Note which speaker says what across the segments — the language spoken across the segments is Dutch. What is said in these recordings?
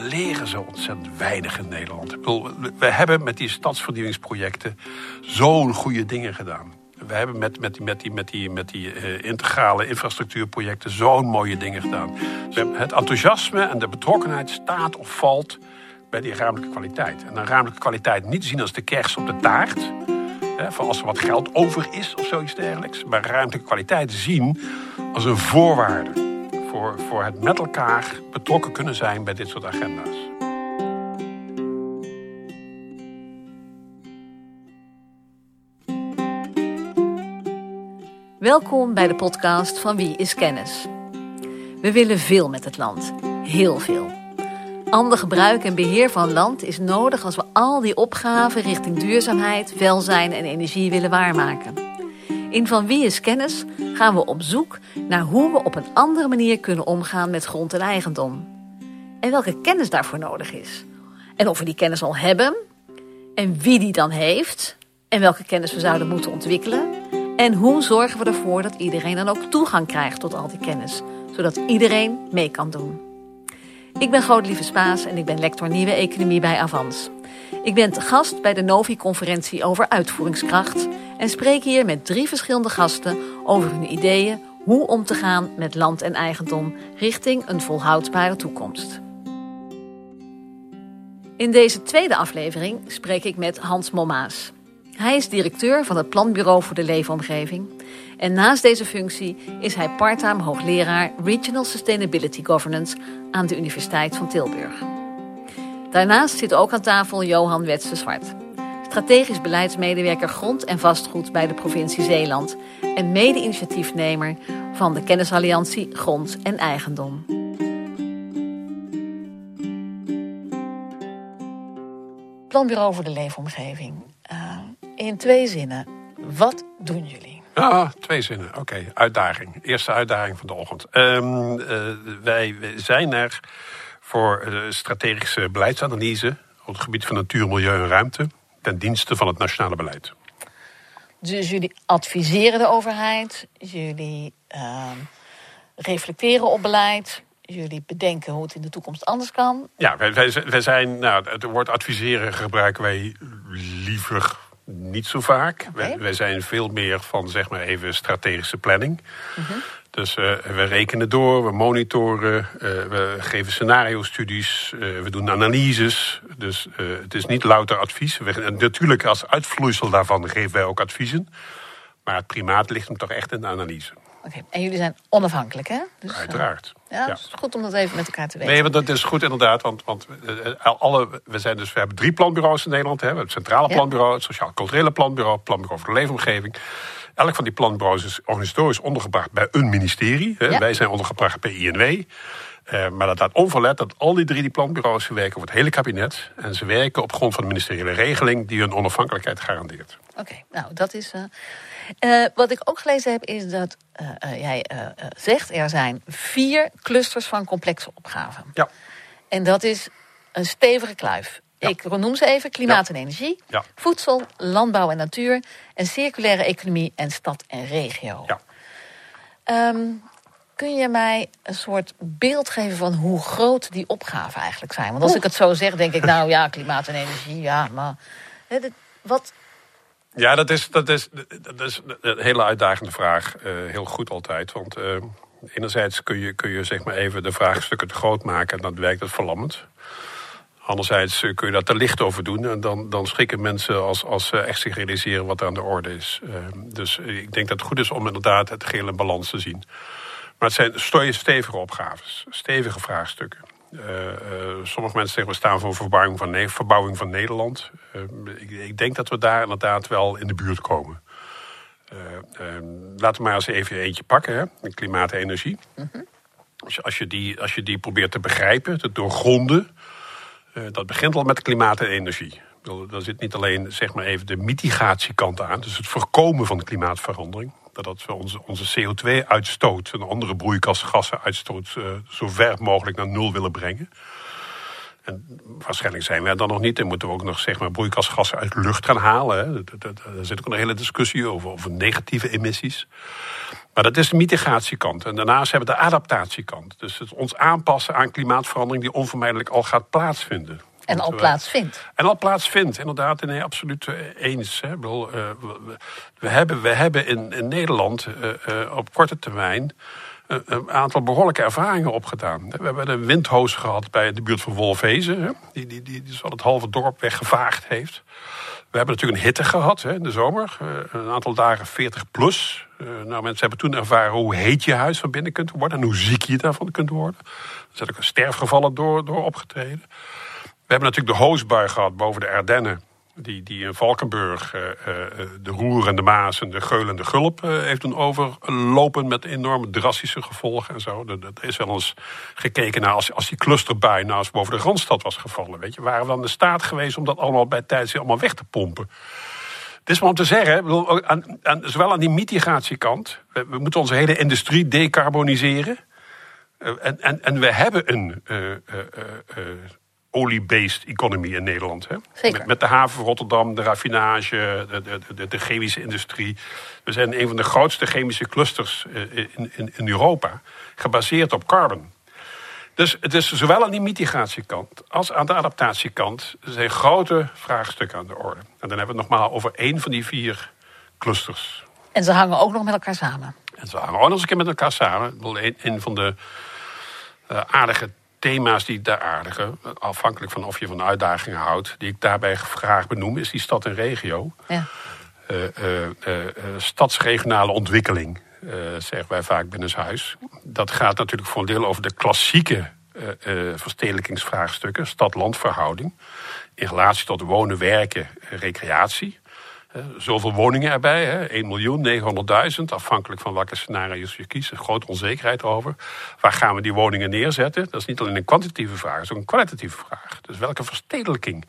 Speaker 1: leren zo ontzettend weinig in Nederland. We hebben met die stadsverdieningsprojecten zo'n goede dingen gedaan. We hebben met, met die, met die, met die, met die uh, integrale infrastructuurprojecten zo'n mooie dingen gedaan. Het enthousiasme en de betrokkenheid staat of valt bij die ruimtelijke kwaliteit. En dan ruimtelijke kwaliteit niet zien als de kers op de taart. Hè, voor als er wat geld over is of zoiets dergelijks. Maar ruimtelijke kwaliteit zien als een voorwaarde voor, voor het met elkaar betrokken kunnen zijn bij dit soort agenda's.
Speaker 2: Welkom bij de podcast van Wie is Kennis. We willen veel met het land, heel veel. Ander gebruik en beheer van land is nodig als we al die opgaven richting duurzaamheid, welzijn en energie willen waarmaken. In Van Wie is Kennis gaan we op zoek naar hoe we op een andere manier kunnen omgaan met grond en eigendom. En welke kennis daarvoor nodig is. En of we die kennis al hebben. En wie die dan heeft. En welke kennis we zouden moeten ontwikkelen. En hoe zorgen we ervoor dat iedereen dan ook toegang krijgt tot al die kennis. Zodat iedereen mee kan doen. Ik ben Godelieve Spaas en ik ben lector Nieuwe Economie bij Avans. Ik ben te gast bij de Novi-conferentie over uitvoeringskracht en spreek hier met drie verschillende gasten over hun ideeën hoe om te gaan met land en eigendom richting een volhoudbare toekomst. In deze tweede aflevering spreek ik met Hans Mommaas. Hij is directeur van het Planbureau voor de Leefomgeving. En naast deze functie is hij parttime hoogleraar Regional Sustainability Governance aan de Universiteit van Tilburg. Daarnaast zit ook aan tafel Johan Wetse Zwart strategisch beleidsmedewerker grond en vastgoed bij de provincie Zeeland en mede-initiatiefnemer van de kennisalliantie Grond en Eigendom. Planbureau voor de leefomgeving. Uh, in twee zinnen, wat doen jullie?
Speaker 1: Ja, twee zinnen. Oké, uitdaging. Eerste uitdaging van de ochtend. Um, uh, wij zijn er voor uh, strategische beleidsanalyse op het gebied van natuur, milieu en ruimte ten dienste van het nationale beleid.
Speaker 2: Dus jullie adviseren de overheid, jullie uh, reflecteren op beleid, jullie bedenken hoe het in de toekomst anders kan.
Speaker 1: Ja, wij, wij, zijn, nou, het woord adviseren gebruiken wij liever niet zo vaak. Wij, wij, zijn veel meer van, zeg maar even, strategische planning. Uh dus uh, we rekenen door, we monitoren, uh, we geven scenario-studies, uh, we doen analyses. Dus het is niet louter advies. We, natuurlijk, als uitvloeisel daarvan geven wij ook adviezen. Maar het primaat ligt hem toch echt in de analyse.
Speaker 2: En jullie zijn onafhankelijk, hè?
Speaker 1: Dus, Uiteraard.
Speaker 2: ja, ja. Het is goed om dat even met elkaar te weten.
Speaker 1: Nee, want dat is goed inderdaad. Want, want alle, we, zijn dus, we hebben drie planbureaus in Nederland. Hè. We hebben het Centrale Planbureau, het Sociaal-Culturele Planbureau... het Planbureau voor de Leefomgeving. Elk van die planbureaus is organisatorisch ondergebracht bij een ministerie. Wij zijn ondergebracht bij INW. Uh, eh, maar dat laat onverlet dat al die drie die planbureaus werken voor het hele kabinet. En ze werken op grond van de ministeriële regeling die hun onafhankelijkheid garandeert.
Speaker 2: Oké, nou dat is. Uh, wat ik ook gelezen heb is dat jij zegt er zijn vier clusters van complexe opgaven.
Speaker 1: Ja.
Speaker 2: En dat is een stevige kluif. Ik noem ze even: klimaat en energie, voedsel, landbouw en natuur en circulaire economie en stad en regio.
Speaker 1: Ja.
Speaker 2: Um, kun je mij een soort beeld geven van hoe groot die opgaven eigenlijk zijn? Want als ik het zo zeg, denk ik, nou ja, klimaat en energie, ja, maar wat.
Speaker 1: Ja, dat is, dat is, dat is een hele uitdagende vraag. Uh, heel goed altijd. Want uh, enerzijds kun je, kun je zeg maar even de vraagstukken te groot maken en dan werkt het verlammend. Anderzijds eh, kun je dat er licht over doen. En dan, dan schrikken mensen als, als ze echt zich realiseren wat er aan de orde is. Dus ik denk dat het goed is om inderdaad het geheel balans te zien. Maar het zijn stevige opgaves, stevige vraagstukken. Uh, uh, sommige mensen zeggen we staan voor verbouwing van, ne verbouwing van Nederland. Uh, ik, ik, denk dat we daar inderdaad wel in de buurt komen. laten we maar eens even eentje pakken, hè? klimaat en energie. Mhm. als, je, als, je die, als je die probeert te begrijpen, te doorgronden... Dat begint al met klimaat en energie. Daar zit niet alleen zeg maar even de mitigatiekant aan, dus het voorkomen van klimaatverandering. Dat we onze, onze CO2-uitstoot en andere broeikasgassen-uitstoot uh, zo ver mogelijk naar nul willen brengen. En waarschijnlijk zijn wij dan nog niet. En moeten we ook nog zeg maar, broeikasgassen uit lucht gaan halen. Daar zit ook een hele discussie over, over negatieve emissies. Maar dat is de mitigatiekant. En daarnaast hebben we de adaptatiekant. Dus het ons aanpassen aan klimaatverandering die onvermijdelijk al gaat plaatsvinden.
Speaker 2: En al plaatsvindt.
Speaker 1: En al plaatsvindt, inderdaad. Nee, absoluut eh, eens. Hè. Bedoel, uh, we, hebben, we hebben in, in Nederland uh, op korte termijn een aantal behoorlijke ervaringen opgedaan. We hebben een windhoos gehad bij de buurt van Wolfhezen, die, die, die, die het halve dorp weggevaagd heeft. We hebben natuurlijk een hitte gehad hè, in de zomer, een aantal dagen 40 plus. nou, mensen hebben toen ervaren hoe heet je huis van binnen kunt worden en hoe ziek je daarvan kunt worden. Er zijn ook sterfgevallen door, door opgetreden. We hebben natuurlijk de hoosbui gehad boven de Ardennen. Die, die in Valkenburg uh, uh, de Roer en de Maas en de Geul en de Gulp heeft doen overlopen met enorme drastische gevolgen en zo. Dat, is wel eens gekeken naar als, als die clusterbui nou eens boven de Randstad was gevallen. Weet je, waren we dan de staat geweest om dat allemaal bij tijd allemaal weg te pompen. Het is maar om te zeggen, bedoel, aan, aan, zowel aan die mitigatiekant, we, we moeten onze hele industrie decarboniseren. En, en, en we hebben een olie-based economy in Nederland. Hè? Met, met, de haven van Rotterdam, de raffinage, de, de, de, chemische industrie. We zijn een van de grootste chemische clusters eh, in, in, in Europa, gebaseerd op carbon. Dus het is zowel aan die mitigatiekant als aan de adaptatiekant zijn grote vraagstukken aan de orde. En dan hebben we het nogmaals over één van die vier clusters.
Speaker 2: En ze hangen ook nog met elkaar samen.
Speaker 1: En ze hangen ook nog eens een keer met elkaar samen. Een, een van de uh, aardige thema's die ik daar aardige, afhankelijk van of je van uitdagingen houdt, die ik daarbij graag benoem, is die stad en regio. Ja. Uh, uh, uh, stadsregionale ontwikkeling, zeggen wij vaak binnenshuis. Dat gaat natuurlijk voor een deel over de klassieke verstedelijkingsvraagstukken, stad-landverhouding, in relatie tot wonen, werken, recreatie. Zoveel woningen erbij, hè? 1 miljoen, 900.000, afhankelijk van welke scenario's je kiest. Grote onzekerheid over. Waar gaan we die woningen neerzetten? Dat is niet alleen een kwantitatieve vraag, dat is ook een kwalitatieve vraag. Dus welke verstedelijking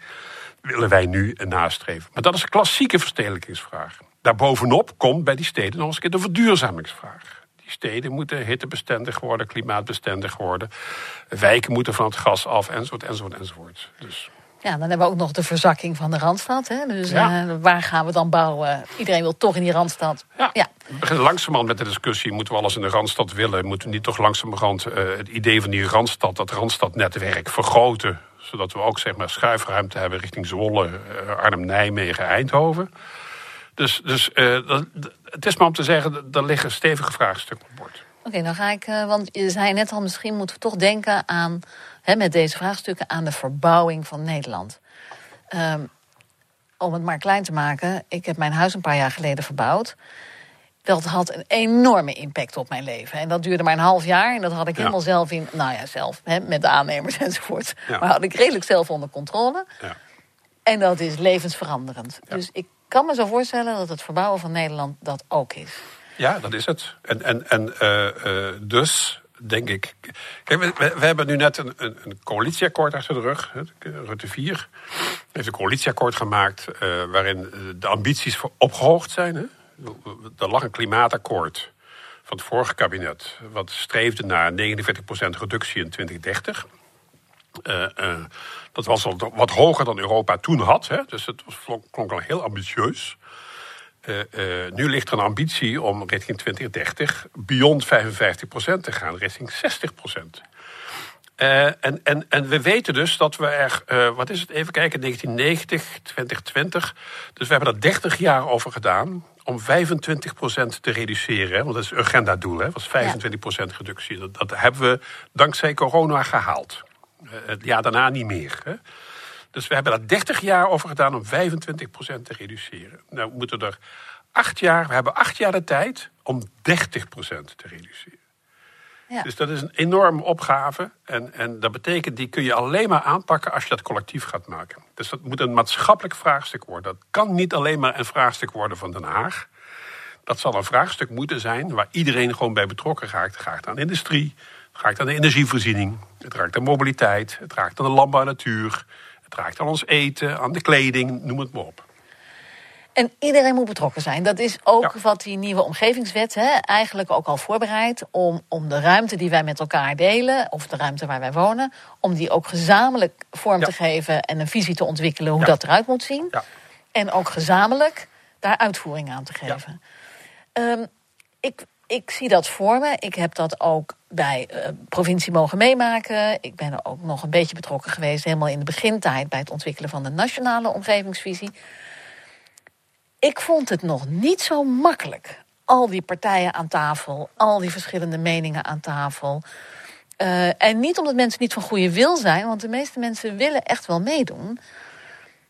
Speaker 1: willen wij nu nastreven? Maar dat is een klassieke verstedelijkingsvraag. Daarbovenop komt bij die steden nog eens een keer de verduurzamingsvraag. Die steden moeten hittebestendig worden, klimaatbestendig worden. Wijken moeten van het gas af, enzovoort, enzovoort, enzovoort. Dus...
Speaker 2: Ja, dan hebben we ook nog de verzakking van de Randstad. Hè? Dus uh, waar gaan we dan bouwen? Iedereen wil toch in die Randstad.
Speaker 1: Ja, ja. we beginnen langzamerhand met de discussie. Moeten we alles in de Randstad willen? Moeten we niet toch langzamerhand uh, het idee van die Randstad... dat Randstadnetwerk vergroten? Zodat we ook zeg maar, schuifruimte hebben richting Zwolle, uh, Arnhem, Nijmegen, Eindhoven. Dus, dus dat, het is maar om te zeggen, er liggen stevige vraagstukken op bord.
Speaker 2: Oké, dan ga ik, want je zei net al, misschien moeten we toch denken aan met deze vraagstukken aan de verbouwing van Nederland. Um, om het maar klein te maken, ik heb mijn huis een paar jaar geleden verbouwd. Dat had een enorme impact op mijn leven. En dat duurde maar een half jaar. En dat had ik helemaal zelf in, nou ja, zelf, met de aannemers enzovoort. Maar had ik redelijk zelf onder controle. Ja. En dat is levensveranderend. Dus ik kan me zo voorstellen dat het verbouwen van Nederland dat ook is.
Speaker 1: Ja, dat is het. En, en, en uh, uh, dus denk ik. Kijk, we, hebben nu net een, een, coalitieakkoord achter de rug. Rutte 4 heeft een coalitieakkoord gemaakt uh, waarin de ambities opgehoogd zijn. Hè? Er lag een klimaatakkoord van het vorige kabinet, wat streefde naar 49% reductie in 2030. Uh, uh, dat was al wat hoger dan Europa toen had, hè? dus het was, klonk al heel ambitieus. Uh, uh, nu ligt er een ambitie om richting 2030 beyond 55% te gaan, richting 60%. Uh, en, en, en we weten dus dat we er, wat is het, even kijken, 1990, 2020. Dus we hebben er 30 jaar over gedaan om 25% te reduceren. Hè? Want dat is het agendadoel, hè? was 25% ja. reductie. Dat, dat, hebben we dankzij corona gehaald. het jaar daarna niet meer. Hè? Dus we hebben daar 30 jaar over gedaan om 25% te reduceren. Nou, we moeten er acht jaar, we hebben acht jaar de tijd om 30% te reduceren. Ja. Dus dat is een enorme opgave. En, en dat betekent, die kun je alleen maar aanpakken als je dat collectief gaat maken. Dus dat moet een maatschappelijk vraagstuk worden. Dat kan niet alleen maar een vraagstuk worden van Den Haag. Dat zal een vraagstuk moeten zijn waar iedereen gewoon bij betrokken raakt. Het raakt aan de industrie, het raakt aan de energievoorziening, het raakt aan mobiliteit, het raakt aan de landbouw en natuur, het raakt aan ons eten, aan de kleding, noem het maar op.
Speaker 2: En iedereen moet betrokken zijn. Dat is ook
Speaker 1: Ja.
Speaker 2: wat die nieuwe omgevingswet hè, eigenlijk ook al voorbereidt. Om, om de ruimte die wij met elkaar delen, of de ruimte waar wij wonen, om die ook gezamenlijk vorm
Speaker 1: Ja.
Speaker 2: te geven en een visie te ontwikkelen hoe
Speaker 1: Ja.
Speaker 2: dat eruit moet zien. En ook gezamenlijk daar uitvoering aan te geven. Ehm, ik, ik zie dat voor me. Ik heb dat ook bij eh, provincie mogen meemaken. Ik ben er ook nog een beetje betrokken geweest, helemaal in de begintijd bij het ontwikkelen van de nationale omgevingsvisie. Ik vond het nog niet zo makkelijk. Al die partijen aan tafel, al die verschillende meningen aan tafel. Eh, en niet omdat mensen niet van goede wil zijn, want de meeste mensen willen echt wel meedoen.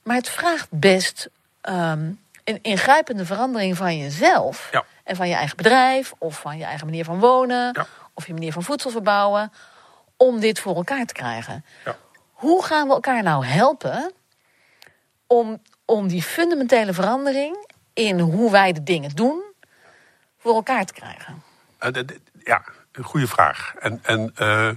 Speaker 2: Maar het vraagt best ehm, een ingrijpende verandering van jezelf.
Speaker 1: Ja.
Speaker 2: En van je eigen bedrijf, of van je eigen manier van wonen,
Speaker 1: Ja.
Speaker 2: Of je manier van voedsel verbouwen. Om dit voor elkaar te krijgen.
Speaker 1: Ja.
Speaker 2: Hoe gaan we elkaar nou helpen om, om die fundamentele verandering in hoe wij de dingen doen voor elkaar te krijgen?
Speaker 1: Eh, Ja, een goede vraag. En, en eh,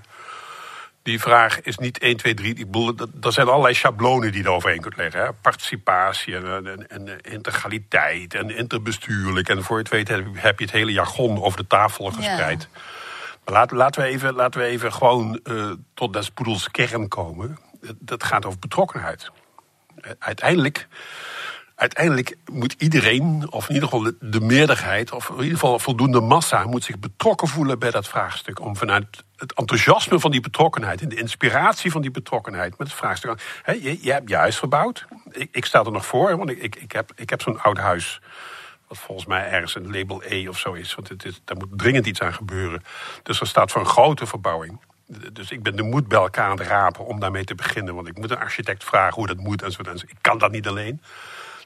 Speaker 1: die vraag is niet 1, 2, 3. Ik bedoel, dat- er zijn allerlei schablonen die je eroverheen kunt leggen. Hè? Participatie en, en, en eh, integraliteit en interbestuurlijk. En voor je het weet heb je- het hele jargon over de tafel gespreid. Laten, laten, we even, laten we even gewoon eh, tot des poedels kern komen. Dat- gaat over betrokkenheid. Eh, Uiteindelijk uiteindelijk moet iedereen, of in ieder geval de, de meerderheid, of in ieder geval voldoende massa, moet zich betrokken voelen bij dat vraagstuk. Om vanuit het enthousiasme van die betrokkenheid en de inspiratie van die betrokkenheid met het vraagstuk. Je, je hebt je huis verbouwd. Ik, ik sta er nog voor, want ik, ik heb, ik heb zo'n oud huis. Volgens mij ergens een label E of zo is. Want het daar moet dringend iets aan gebeuren. Dus er staat voor een grote verbouwing. Dus ik ben de moed bij elkaar aan het rapen om daarmee te beginnen. Want ik moet een architect vragen hoe dat moet enzovoort. Ik kan dat niet alleen.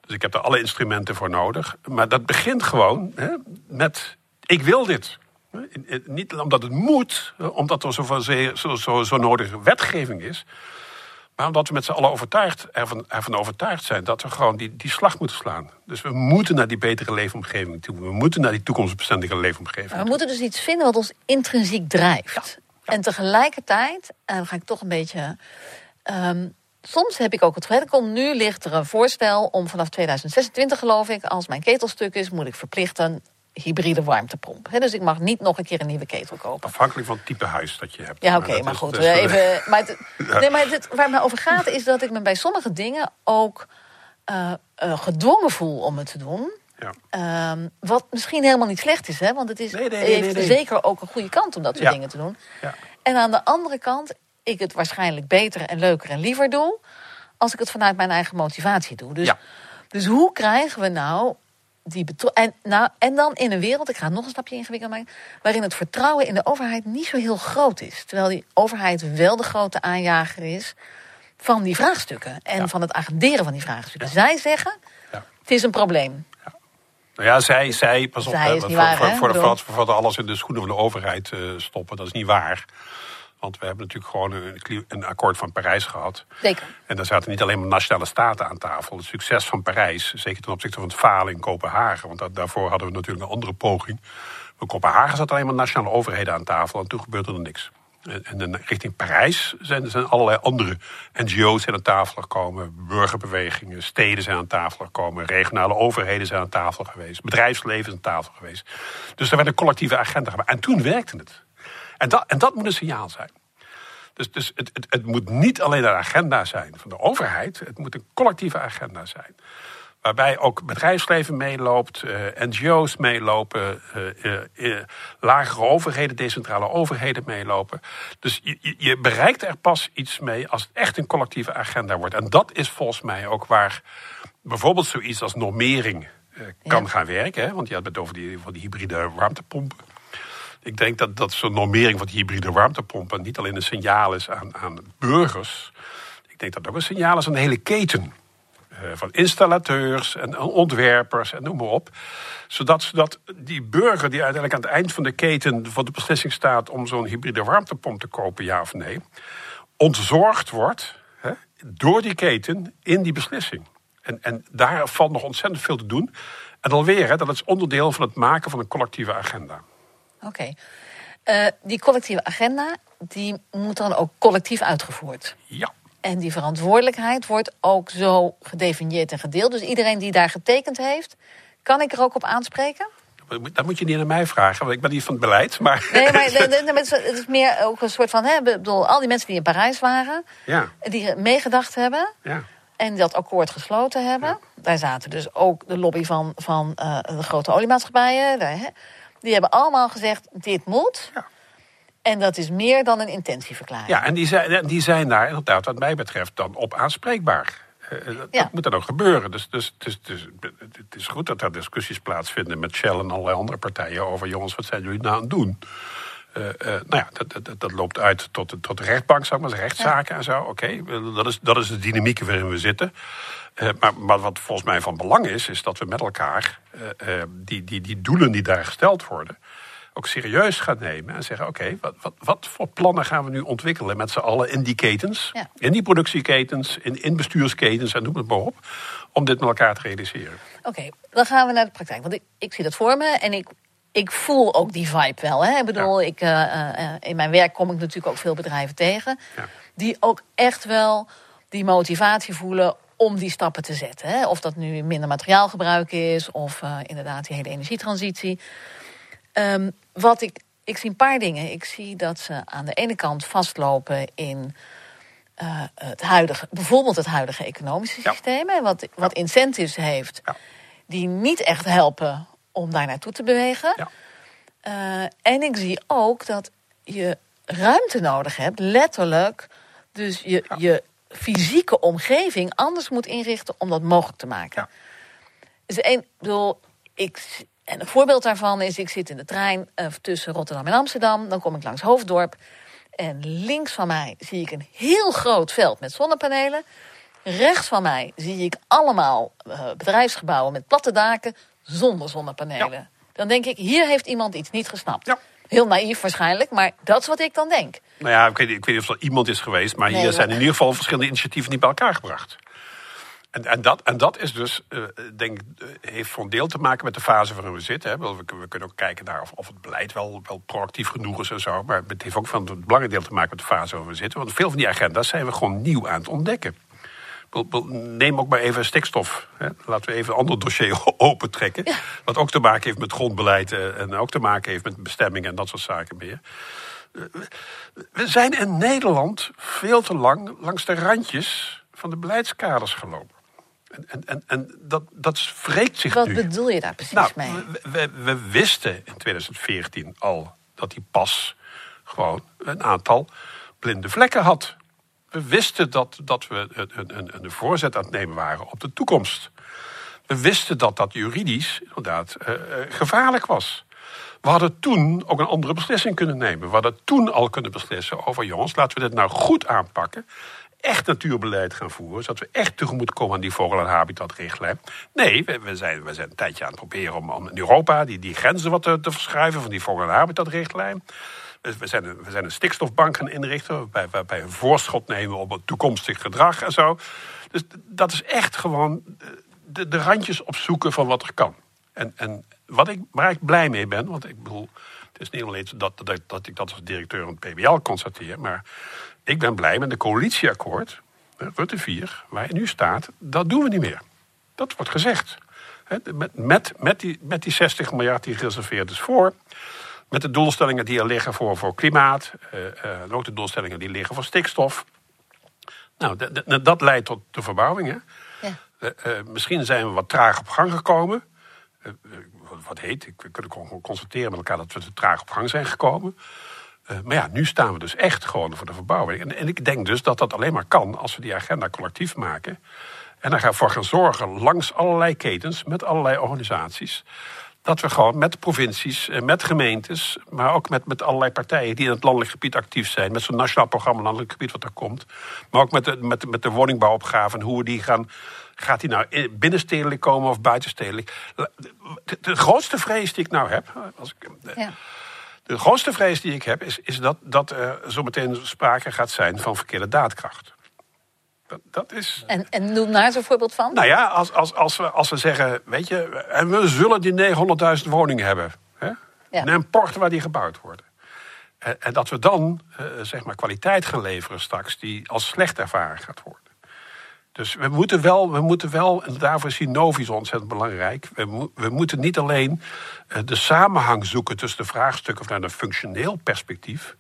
Speaker 1: Dus ik heb er alle instrumenten voor nodig. Maar dat begint gewoon hè, met: ik wil dit. Niet omdat het moet, omdat er zo, zo, zo, zo nodige wetgeving is. Maar omdat we met z'n allen overtuigd, ervan, ervan overtuigd zijn dat we gewoon die, die slag moeten slaan. Dus we moeten naar die betere leefomgeving toe. We moeten naar die toekomstbestendige leefomgeving
Speaker 2: Maar we
Speaker 1: toe.
Speaker 2: moeten dus iets vinden wat ons intrinsiek drijft. En tegelijkertijd, en dan ga ik toch een beetje. ehm, soms heb ik ook het gevoel, komt nu ligt er een voorstel om vanaf 2026, geloof ik, als mijn ketel stuk is, moet ik verplicht een hybride warmtepomp. Hè, dus ik mag niet nog een keer een nieuwe ketel kopen.
Speaker 1: Afhankelijk van het type huis dat je hebt.
Speaker 2: Ja, oké, maar goed.
Speaker 1: is-
Speaker 2: even, maar het, nee, maar het, waar het me over gaat is dat ik me bij sommige dingen ook eh, eh, gedwongen voel om het te doen.
Speaker 1: Ja.
Speaker 2: Ehm, wat misschien helemaal niet slecht is, hè? want het is,
Speaker 1: Nee, nee, nee,
Speaker 2: heeft zeker ook een goede kant om dat soort
Speaker 1: Ja.
Speaker 2: dingen te doen.
Speaker 1: Ja.
Speaker 2: En aan de andere kant, ik het waarschijnlijk beter en leuker en liever doe, als ik het vanuit mijn eigen motivatie doe. Dus, dus hoe krijgen we nou die en, nou, en dan in een wereld, ik ga het nog een stapje ingewikkeld maken, waarin het vertrouwen in de overheid niet zo heel groot is. Terwijl die overheid wel de grote aanjager is van die vraagstukken en
Speaker 1: Ja.
Speaker 2: van het agenderen van die vraagstukken. Zij zeggen,
Speaker 1: Ja.
Speaker 2: het is een probleem.
Speaker 1: Nou ja, zij, zij, pas op,
Speaker 2: Zij
Speaker 1: hè, voor,
Speaker 2: waar,
Speaker 1: voor, de vat, voor alles in de schoenen van de overheid eh, stoppen, dat is niet waar. Want we hebben natuurlijk gewoon een, een akkoord van Parijs gehad.
Speaker 2: Zeker.
Speaker 1: En daar zaten niet alleen maar nationale staten aan tafel. Het succes van Parijs, zeker ten opzichte van het falen in Kopenhagen. Want dat, daarvoor hadden we natuurlijk een andere poging. In Kopenhagen zaten alleen maar nationale overheden aan tafel. En toen gebeurde er niks. En, en in richting Parijs zijn er zijn allerlei andere NGO's zijn aan tafel gekomen. Burgerbewegingen, steden zijn aan tafel gekomen. Regionale overheden zijn aan tafel geweest. Bedrijfsleven is aan tafel geweest. Dus er werd een collectieve agenda gemaakt. En toen werkte het. En dat, en dat moet een signaal zijn. Dus, dus het, het, het moet niet alleen een agenda zijn van de overheid. Het moet een collectieve agenda zijn. Waarbij ook bedrijfsleven meeloopt, eh, NGO's meelopen, eh, lagere overheden, decentrale overheden meelopen. Dus je, bereikt er pas iets mee als het echt een collectieve agenda wordt. En dat is volgens mij ook waar bijvoorbeeld zoiets als normering kan
Speaker 2: Ja.
Speaker 1: gaan werken. Hè? Want je had het over die, over die hybride warmtepompen. Ik denk dat, dat zo'n normering van die hybride warmtepompen niet alleen een signaal is aan, aan burgers. Ik denk dat het ook een signaal is aan de hele keten. Eh, van installateurs en ontwerpers en noem maar op. Zodat, zodat die burger die uiteindelijk aan het eind van de keten van de beslissing staat om zo'n hybride warmtepomp te kopen, ja of nee, ontzorgd wordt hè, door die keten in die beslissing. En, en daar valt nog ontzettend veel te doen. En alweer, hè, dat is onderdeel van het maken van een collectieve agenda.
Speaker 2: Oké. Eh, die collectieve agenda, die moet dan ook collectief uitgevoerd.
Speaker 1: Ja.
Speaker 2: En die verantwoordelijkheid wordt ook zo gedefinieerd en gedeeld. Dus iedereen die daar getekend heeft, kan ik er ook op aanspreken?
Speaker 1: Dat moet je niet aan mij vragen, want ik ben niet van het beleid. Maar...
Speaker 2: Nee, maar het is meer ook een soort van... Hè, bedoel, al die mensen die in Parijs waren,
Speaker 1: ja.
Speaker 2: die meegedacht hebben...
Speaker 1: Ja.
Speaker 2: en dat akkoord gesloten hebben. Daar zaten dus ook de lobby van, van uh, de grote oliemaatschappijen. Daar, hè, die hebben allemaal gezegd, dit moet...
Speaker 1: Ja.
Speaker 2: En dat is meer dan een intentieverklaring.
Speaker 1: Ja, en die zijn, die zijn daar inderdaad, wat mij betreft, dan op aanspreekbaar. Uh, dat,
Speaker 2: Ja.
Speaker 1: moet dan ook gebeuren. Dus, dus, dus, dus het is goed dat er discussies plaatsvinden met Shell en allerlei andere partijen over: jongens, wat zijn jullie nou aan het doen? Eh, eh, nou ja, dat, dat, dat loopt uit tot, de- tot de rechtbank, ik maar rechtszaken en zo. Oké, eh, dat, is, dat is de dynamiek waarin we zitten. Eh, maar, maar wat volgens mij van belang is, is dat we met elkaar eh, eh, die, die, die doelen die daar gesteld worden, ook serieus gaan nemen en zeggen: oké, wat, wat, wat voor plannen gaan we nu ontwikkelen met z'n allen in die ketens,
Speaker 2: Ja.
Speaker 1: in die productieketens, in, in bestuursketens en noem het maar op, om dit met elkaar te realiseren.
Speaker 2: Oké, dan gaan we naar de praktijk. Want ik, ik zie dat voor me en ik, ik voel ook die vibe wel. Hè? Ik bedoel, ik, in mijn werk kom ik natuurlijk ook veel bedrijven tegen...
Speaker 1: Ja.
Speaker 2: die ook echt wel die motivatie voelen om die stappen te zetten. Hè? Of dat nu minder materiaalgebruik is of eh, inderdaad die hele energietransitie. Ehm, wat ik, ik zie een paar dingen. Ik zie dat ze aan de ene kant vastlopen in eh, het huidige, bijvoorbeeld het huidige economische
Speaker 1: Ja.
Speaker 2: systeem, hè, wat, wat incentives heeft
Speaker 1: Ja.
Speaker 2: die niet echt helpen om daar naartoe te bewegen.
Speaker 1: Ja.
Speaker 2: Eh, en ik zie ook dat je ruimte nodig hebt, letterlijk. Dus je, je fysieke omgeving anders moet inrichten om dat mogelijk te maken.
Speaker 1: Ja.
Speaker 2: Dus ik bedoel, ik, en een voorbeeld daarvan is, ik zit in de trein eh, tussen Rotterdam en Amsterdam. Dan kom ik langs Hoofddorp. En links van mij zie ik een heel groot veld met zonnepanelen. Rechts van mij zie ik allemaal eh, bedrijfsgebouwen met platte daken zonder zonnepanelen.
Speaker 1: Ja.
Speaker 2: Dan denk ik, hier heeft iemand iets niet gesnapt.
Speaker 1: Ja.
Speaker 2: Heel naïef waarschijnlijk, maar dat is wat ik dan denk.
Speaker 1: Nou ja, ik weet, ik weet niet of er iemand is geweest, maar
Speaker 2: Nee,
Speaker 1: hier zijn in ieder geval verschillende initiatieven niet bij elkaar gebracht. En, en, dat, en dat is dus, eh, denk ik, eh, heeft voor een deel te maken met de fase waarin we zitten. Hè. We, we kunnen ook kijken naar of, of het beleid wel, wel proactief genoeg is en zo. Maar het heeft ook van het belangrijk deel te maken met de fase waarin we zitten. Want veel van die agenda's zijn we gewoon nieuw aan het ontdekken. Neem ook maar even stikstof. Laten we even een ander dossier opentrekken. Wat ook te maken heeft met grondbeleid eh, en ook te maken heeft met bestemmingen en dat soort zaken meer. We zijn in Nederland veel te lang langs de randjes van de beleidskaders gelopen. En, en, en, dat, dat wreekt zich
Speaker 2: Wat
Speaker 1: nu.
Speaker 2: bedoel je daar precies
Speaker 1: Nou,
Speaker 2: mee?
Speaker 1: we, we, we wisten in 2014 al dat die pas gewoon een aantal blinde vlekken had. We wisten dat, dat we een, een, een voorzet aan het nemen waren op de toekomst. We wisten dat dat juridisch inderdaad eh, eh, gevaarlijk was. We hadden toen ook een andere beslissing kunnen nemen. We hadden toen al kunnen beslissen over... jongens, laten we dit nou goed aanpakken. Echt natuurbeleid gaan voeren. Zodat we echt tegemoet komen aan die vogel- en habitatrichtlijn. Nee, we, we, zijn, we zijn een tijdje aan het proberen om, om in Europa... Die, die grenzen wat te, te verschuiven van die vogel- en habitatrichtlijn. We we zijn, een, stikstofbank gaan inrichten... waarbij, we een voorschot nemen op het toekomstig gedrag en zo. Dus dat is echt gewoon de, de randjes opzoeken van wat er kan. En, en wat ik, waar ik blij mee ben, want ik bedoel, het is niet alleen dat, dat, dat ik dat als directeur van het PBL constateer, maar ik ben blij met de coalitieakkoord, eh, Rutte 4, waar je nu staat, dat doen we niet meer. Dat wordt gezegd. Met, met, met, die, met die 60 miljard die gereserveerd is voor, met de doelstellingen die er liggen voor, voor klimaat, eh, eh, en ook de doelstellingen die liggen voor stikstof. Nou, d- dat leidt tot de verbouwing. Hè?
Speaker 2: Ja.
Speaker 1: Eh, misschien zijn we wat traag op gang gekomen. Wat- heet, we kunnen gewoon constateren met elkaar dat we te traag op gang zijn gekomen. Maar ja, nu staan we dus echt gewoon voor de verbouwing. En, en ik denk dus dat dat alleen maar kan als we die agenda collectief maken. En daar ervoor gaan zorgen langs allerlei ketens, met allerlei organisaties. Dat we gewoon met provincies, eh, met gemeentes, maar ook met, met allerlei partijen die in het landelijk gebied actief zijn. Met zo'n nationaal programma landelijk gebied wat er komt. Maar ook met de, met, met de woningbouwopgave en hoe we die gaan. Gaat die nou in- binnenstedelijk komen of buitenstedelijk? De, de, grootste vrees die ik nou heb. Als ik, eh,
Speaker 2: Ja.
Speaker 1: de grootste vrees die ik heb is, is dat, dat er zometeen sprake gaat zijn van verkeerde daadkracht. Dat, dat is.
Speaker 2: En, en noem daar eens een voorbeeld van.
Speaker 1: Nou ja, als, als, als, we, als we zeggen, weet je, en we zullen die 900.000 woningen hebben. Hè?
Speaker 2: Ja.
Speaker 1: In een port waar die gebouwd worden. en dat we dan zeg maar kwaliteit gaan leveren straks die als slecht ervaren gaat worden. Dus we moeten wel, we moeten wel en daarvoor is Novi ontzettend belangrijk. We, we moeten niet alleen de samenhang zoeken tussen de vraagstukken vanuit een functioneel perspectief.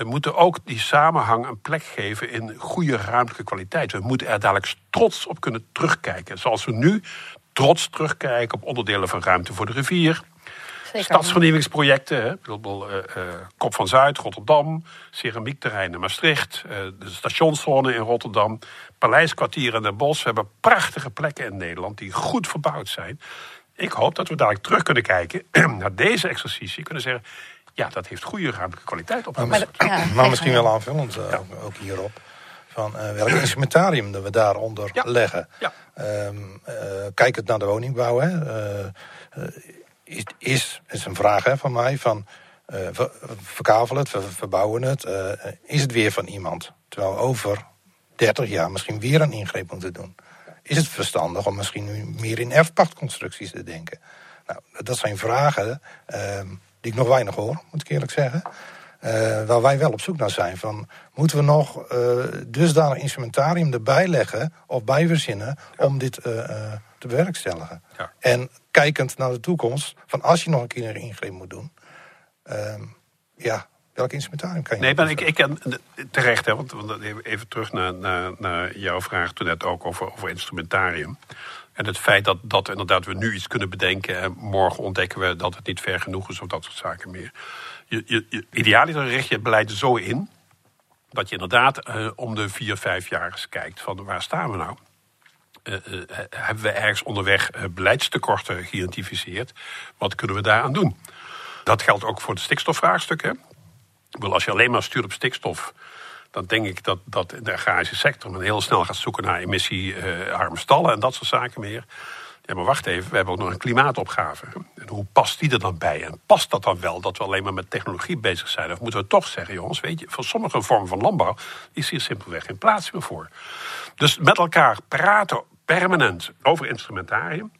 Speaker 1: We moeten ook die samenhang een plek geven in goede ruimtelijke kwaliteit. We moeten er dadelijk trots op kunnen terugkijken. Zoals we nu trots terugkijken op onderdelen van ruimte voor de rivier. Zeker. Stadsvernieuwingsprojecten, hè, bijvoorbeeld uh, uh, Kop van Zuid, Rotterdam, ceramiekterrein in Maastricht, uh, de stationszone in Rotterdam, Paleiskwartier in Den Bosch. We hebben prachtige plekken in Nederland die goed verbouwd zijn. Ik hoop dat we dadelijk terug kunnen kijken naar deze exercitie. Kunnen zeggen, ja, dat heeft goede ruimtelijke kwaliteit op.
Speaker 3: Maar, ja, maar misschien wel aanvullend uh, ook hierop. Van uh, welk instrumentarium dat we daaronder ja. leggen. Ja. Um, uh, kijk het naar de woningbouw. Hè. is, is, is een vraag hè, van mij. Van, ver, verkavelen het, ver, verbouwen het. is het weer van iemand? Terwijl over 30 jaar misschien weer een ingreep moeten doen. Is het verstandig om misschien nu meer in erfpachtconstructies te denken? Nou, dat zijn vragen ehm, die ik nog weinig hoor, moet ik eerlijk zeggen. Uh, waar wij wel op zoek naar zijn. Van, moeten we nog uh, dusdanig instrumentarium erbij leggen of bij verzinnen om dit uh, te bewerkstelligen? Ja. En kijkend naar de toekomst, van als je nog een keer een ingreep moet doen, ehm, ja, welk instrumentarium kan je
Speaker 1: Nee, maar ik, ik terecht, hè, want, want even terug naar, naar, naar, jouw vraag toen net ook over, over instrumentarium. En het feit dat, dat inderdaad we nu iets kunnen bedenken en morgen ontdekken we dat het niet ver genoeg is of dat soort zaken meer. Je, je, idealiter richt je het beleid zo in dat je inderdaad uh, om de vier, vijf jaar eens kijkt van waar staan we nou? Uh, uh, hebben we ergens onderweg beleidstekorten geïdentificeerd? Wat kunnen we daaraan doen? Dat geldt ook voor het stikstofvraagstuk. Als je alleen maar stuurt op stikstof, dan denk ik dat, dat de agrarische sector men heel snel gaat zoeken naar emissiearme stallen en dat soort zaken meer. Ja, maar wacht even, we hebben ook nog een klimaatopgave. En hoe past die er dan bij? En past dat dan wel dat we alleen maar met technologie bezig zijn? Of moeten we toch zeggen, jongens, weet je, voor sommige vormen van landbouw is hier simpelweg geen plaats meer voor. Dus met elkaar praten permanent over instrumentarium.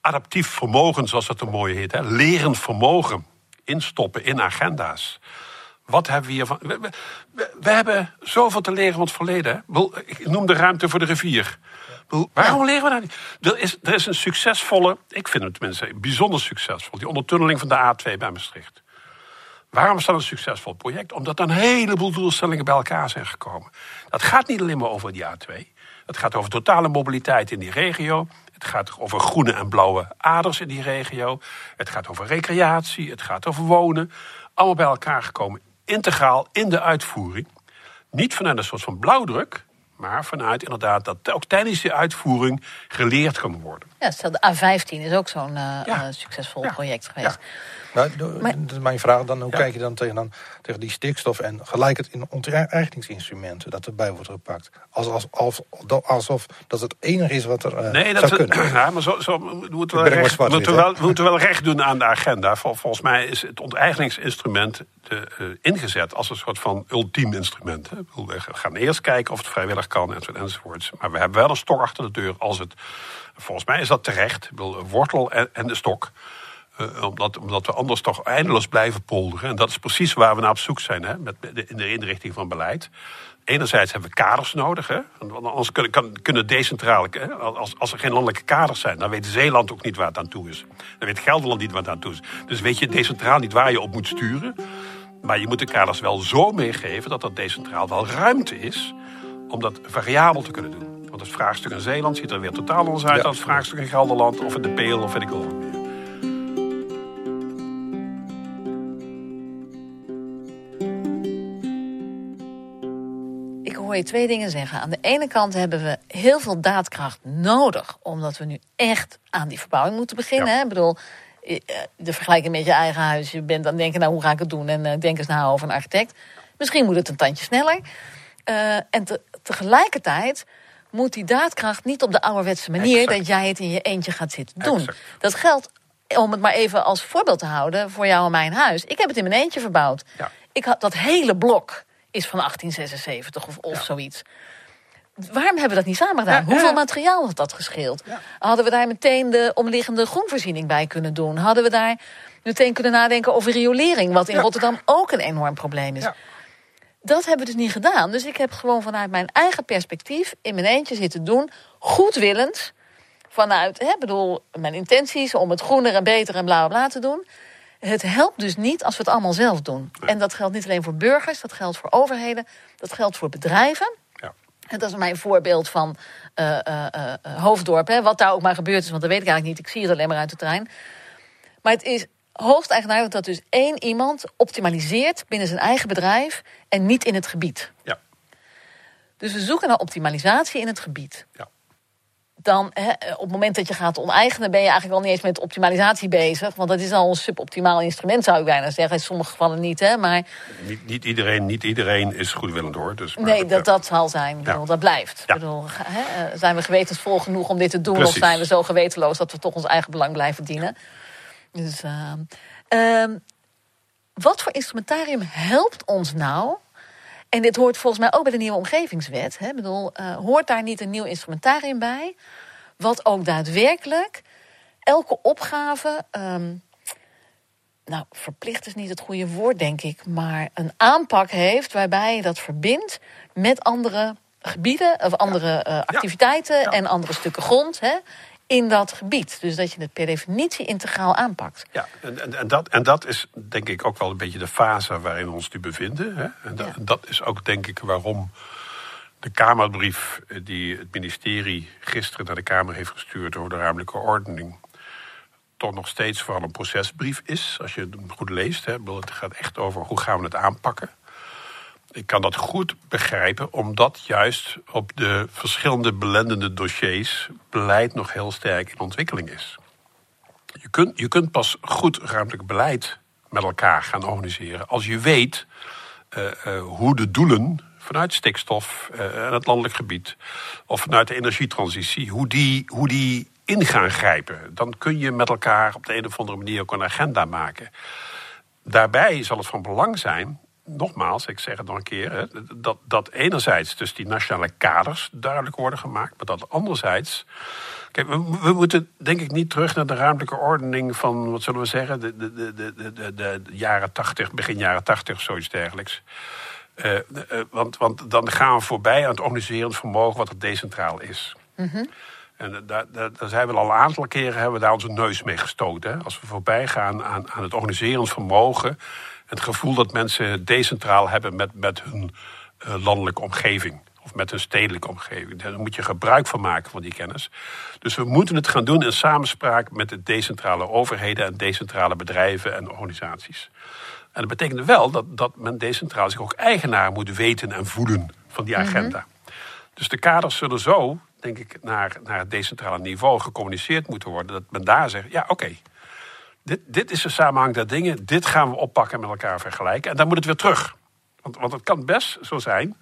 Speaker 1: Adaptief vermogen, zoals dat een mooie heet. Hè? Lerend vermogen instoppen in agenda's. Wat hebben we hiervan? We, we, we, hebben zoveel te leren van het verleden. Ik noem de ruimte voor de rivier. Waarom leren we dat niet? Er is, er is een succesvolle, ik vind het tenminste bijzonder succesvol, die ondertunneling van de A2 bij Maastricht. Waarom is dat een succesvol project? Omdat er een heleboel doelstellingen bij elkaar zijn gekomen. Dat gaat niet alleen maar over die A2. Het gaat over totale mobiliteit in die regio. Het gaat over groene en blauwe aders in die regio. Het gaat over recreatie. Het gaat over wonen. Allemaal bij elkaar gekomen integraal in de uitvoering. Niet vanuit een soort van blauwdruk, maar vanuit inderdaad dat ook tijdens die uitvoering geleerd kan worden.
Speaker 2: Ja, stel de A15 is ook zo'n uh, ja. succesvol project geweest. Ja.
Speaker 3: Nou, maar, mijn vraag dan, hoe kijk je dan tegen, dan tegen die stikstof en gelijk het in dat erbij wordt gepakt? Als, als, als, alsof dat het enige is wat er uh, nee, dat zou kunnen.
Speaker 1: Ja, maar zo, zo moeten we, recht, moeten, we wel, moeten wel recht doen aan de agenda. Vol, volgens mij is het onteigeningsinstrument de, uh, ingezet als een soort van ultiem instrument. Hè. We gaan eerst kijken of het vrijwillig kan enzovoorts. Maar we hebben wel een stok achter de deur als het... Volgens mij is dat terecht. Wortel en, en de stok. Uh, omdat, omdat we anders toch eindeloos blijven polderen. En dat is precies waar we naar op zoek zijn hè, met, in de inrichting van beleid. Enerzijds hebben we kaders nodig. Hè, want anders kunnen, kan, kunnen decentraal. Hè, als, als er geen landelijke kaders zijn, dan weet Zeeland ook niet waar het aan toe is. Dan weet Gelderland niet waar het aan toe is. Dus weet je decentraal niet waar je op moet sturen. Maar je moet de kaders wel zo meegeven dat er decentraal wel ruimte is om dat variabel te kunnen doen. Want het vraagstuk in Zeeland ziet er weer totaal anders uit dan het vraagstuk in Gelderland of in de Peel of weet ik wel
Speaker 2: hoor je twee dingen zeggen. Aan de ene kant hebben we heel veel daadkracht nodig, omdat we nu echt aan die verbouwing moeten beginnen. Hè? Ik bedoel, eh, de vergelijking met je eigen huis. Je bent dan denken, nou hoe ga ik het doen? En uh, denk eens na over een architect. Misschien moet het een tandje sneller. Uh, en te, tegelijkertijd moet die daadkracht niet op de ouderwetse manier dat jij het in je eentje gaat zitten doen. Dat geldt, om het maar even als voorbeeld te houden, voor jou en mijn huis. Ik heb het in mijn eentje verbouwd. Ja. Ik had dat hele blok is van 1876 of, of zoiets. Waarom hebben we dat niet samen gedaan? Hoeveel materiaal had dat gescheeld? Hadden we daar meteen de omliggende groenvoorziening bij kunnen doen? Hadden we daar meteen kunnen nadenken over riolering, wat in Rotterdam ook een enorm probleem is. Dat hebben we dus niet gedaan. Dus ik heb gewoon vanuit mijn eigen perspectief in mijn eentje zitten doen, goedwillend. Vanuit, hè, bedoel, mijn intenties om het groener en beter en bla bla te doen. Het helpt dus niet als we het allemaal zelf doen. En dat geldt niet alleen voor burgers, dat geldt voor overheden, dat geldt voor bedrijven. Ja. En dat is mijn voorbeeld van uh, uh, uh, Hoofddorp. Hè, wat daar ook maar gebeurd is, want dat weet ik eigenlijk niet. Ik zie het alleen maar uit de trein. Maar het is hoogst eigenaardig dat dus één iemand optimaliseert binnen zijn eigen bedrijf en niet in het gebied. Ja. Dus we zoeken naar optimalisatie in het gebied. Ja dan hè, op het moment dat je gaat oneigenen, ben je eigenlijk al niet eens met optimalisatie bezig. Want dat is al een suboptimaal instrument, zou ik bijna zeggen. In sommige gevallen niet, hè. Maar...
Speaker 1: Niet, niet iedereen, niet iedereen is goedwillend hoor. Dus,
Speaker 2: nee, dat, dat zal zijn. Bedoel, Dat blijft. Ja. Bedoel, hè, eh, zijn we gewetensvol genoeg om dit te doen? Of zijn we zo gewetenloos dat we toch ons eigen belang blijven dienen? Dus, uh, wat voor instrumentarium helpt ons nou en dit hoort volgens mij ook bij de nieuwe omgevingswet. Hè? Ik bedoel, uh, hoort daar niet een nieuw instrumentarium bij? Wat ook daadwerkelijk elke opgave. Um, nou, verplicht is niet het goede woord, denk ik. Maar een aanpak heeft waarbij je dat verbindt met andere gebieden of andere uh, activiteiten en andere stukken grond. Hè? In dat gebied. Dus dat je het per definitie integraal aanpakt.
Speaker 1: Ja, en, en, dat, en dat is denk ik ook wel een beetje de fase waarin we ons nu bevinden. Hè? En dat, dat is ook denk ik waarom de Kamerbrief die het ministerie gisteren naar de Kamer heeft gestuurd over de ruimtelijke ordening. Toch nog steeds vooral een procesbrief is, als je het goed leest. Hè. Het gaat echt over hoe gaan we het aanpakken ik kan dat goed begrijpen, omdat juist op de verschillende belendende dossiers beleid nog heel sterk in ontwikkeling is. Je kunt, je kunt pas goed ruimtelijk beleid met elkaar gaan organiseren als je weet uh, uh, hoe de doelen vanuit stikstof uh, en het landelijk gebied of vanuit de energietransitie, hoe die, hoe die in gaan grijpen. Dan kun je met elkaar op de een of andere manier ook een agenda maken. Daarbij zal het van belang zijn nogmaals, ik zeg het nog een keer, hè, dat, dat enerzijds dus die nationale kaders duidelijk worden gemaakt, maar dat anderzijds. Kijk, we, we, moeten denk ik niet terug naar de ruimtelijke ordening van, wat zullen we zeggen, de, de, de, de, de, de jaren 80, begin jaren 80, zoiets dergelijks. Uh, uh, want, want dan gaan we voorbij aan het organiserend vermogen wat er decentraal is. Mm En daar, daar, daar, zijn we al een aantal keren hebben we daar onze neus mee gestoten. Hè? Als we voorbij gaan aan, aan het organiserend vermogen het gevoel dat mensen decentraal hebben met, met hun uh, landelijke omgeving. Of met hun stedelijke omgeving. Daar moet je gebruik van maken van die kennis. Dus we moeten het gaan doen in samenspraak met de decentrale overheden en decentrale bedrijven en organisaties. En dat betekent wel dat, dat men decentraal zich ook eigenaar moet weten en voelen van die mhm. agenda. Dus de kaders zullen zo, denk ik, naar, naar het decentrale niveau gecommuniceerd moeten worden. Dat men daar zegt, ja oké, dit, dit is de samenhang der dingen. Dit gaan we oppakken en met elkaar vergelijken. En dan moet het weer terug. Want, want het kan best zo zijn.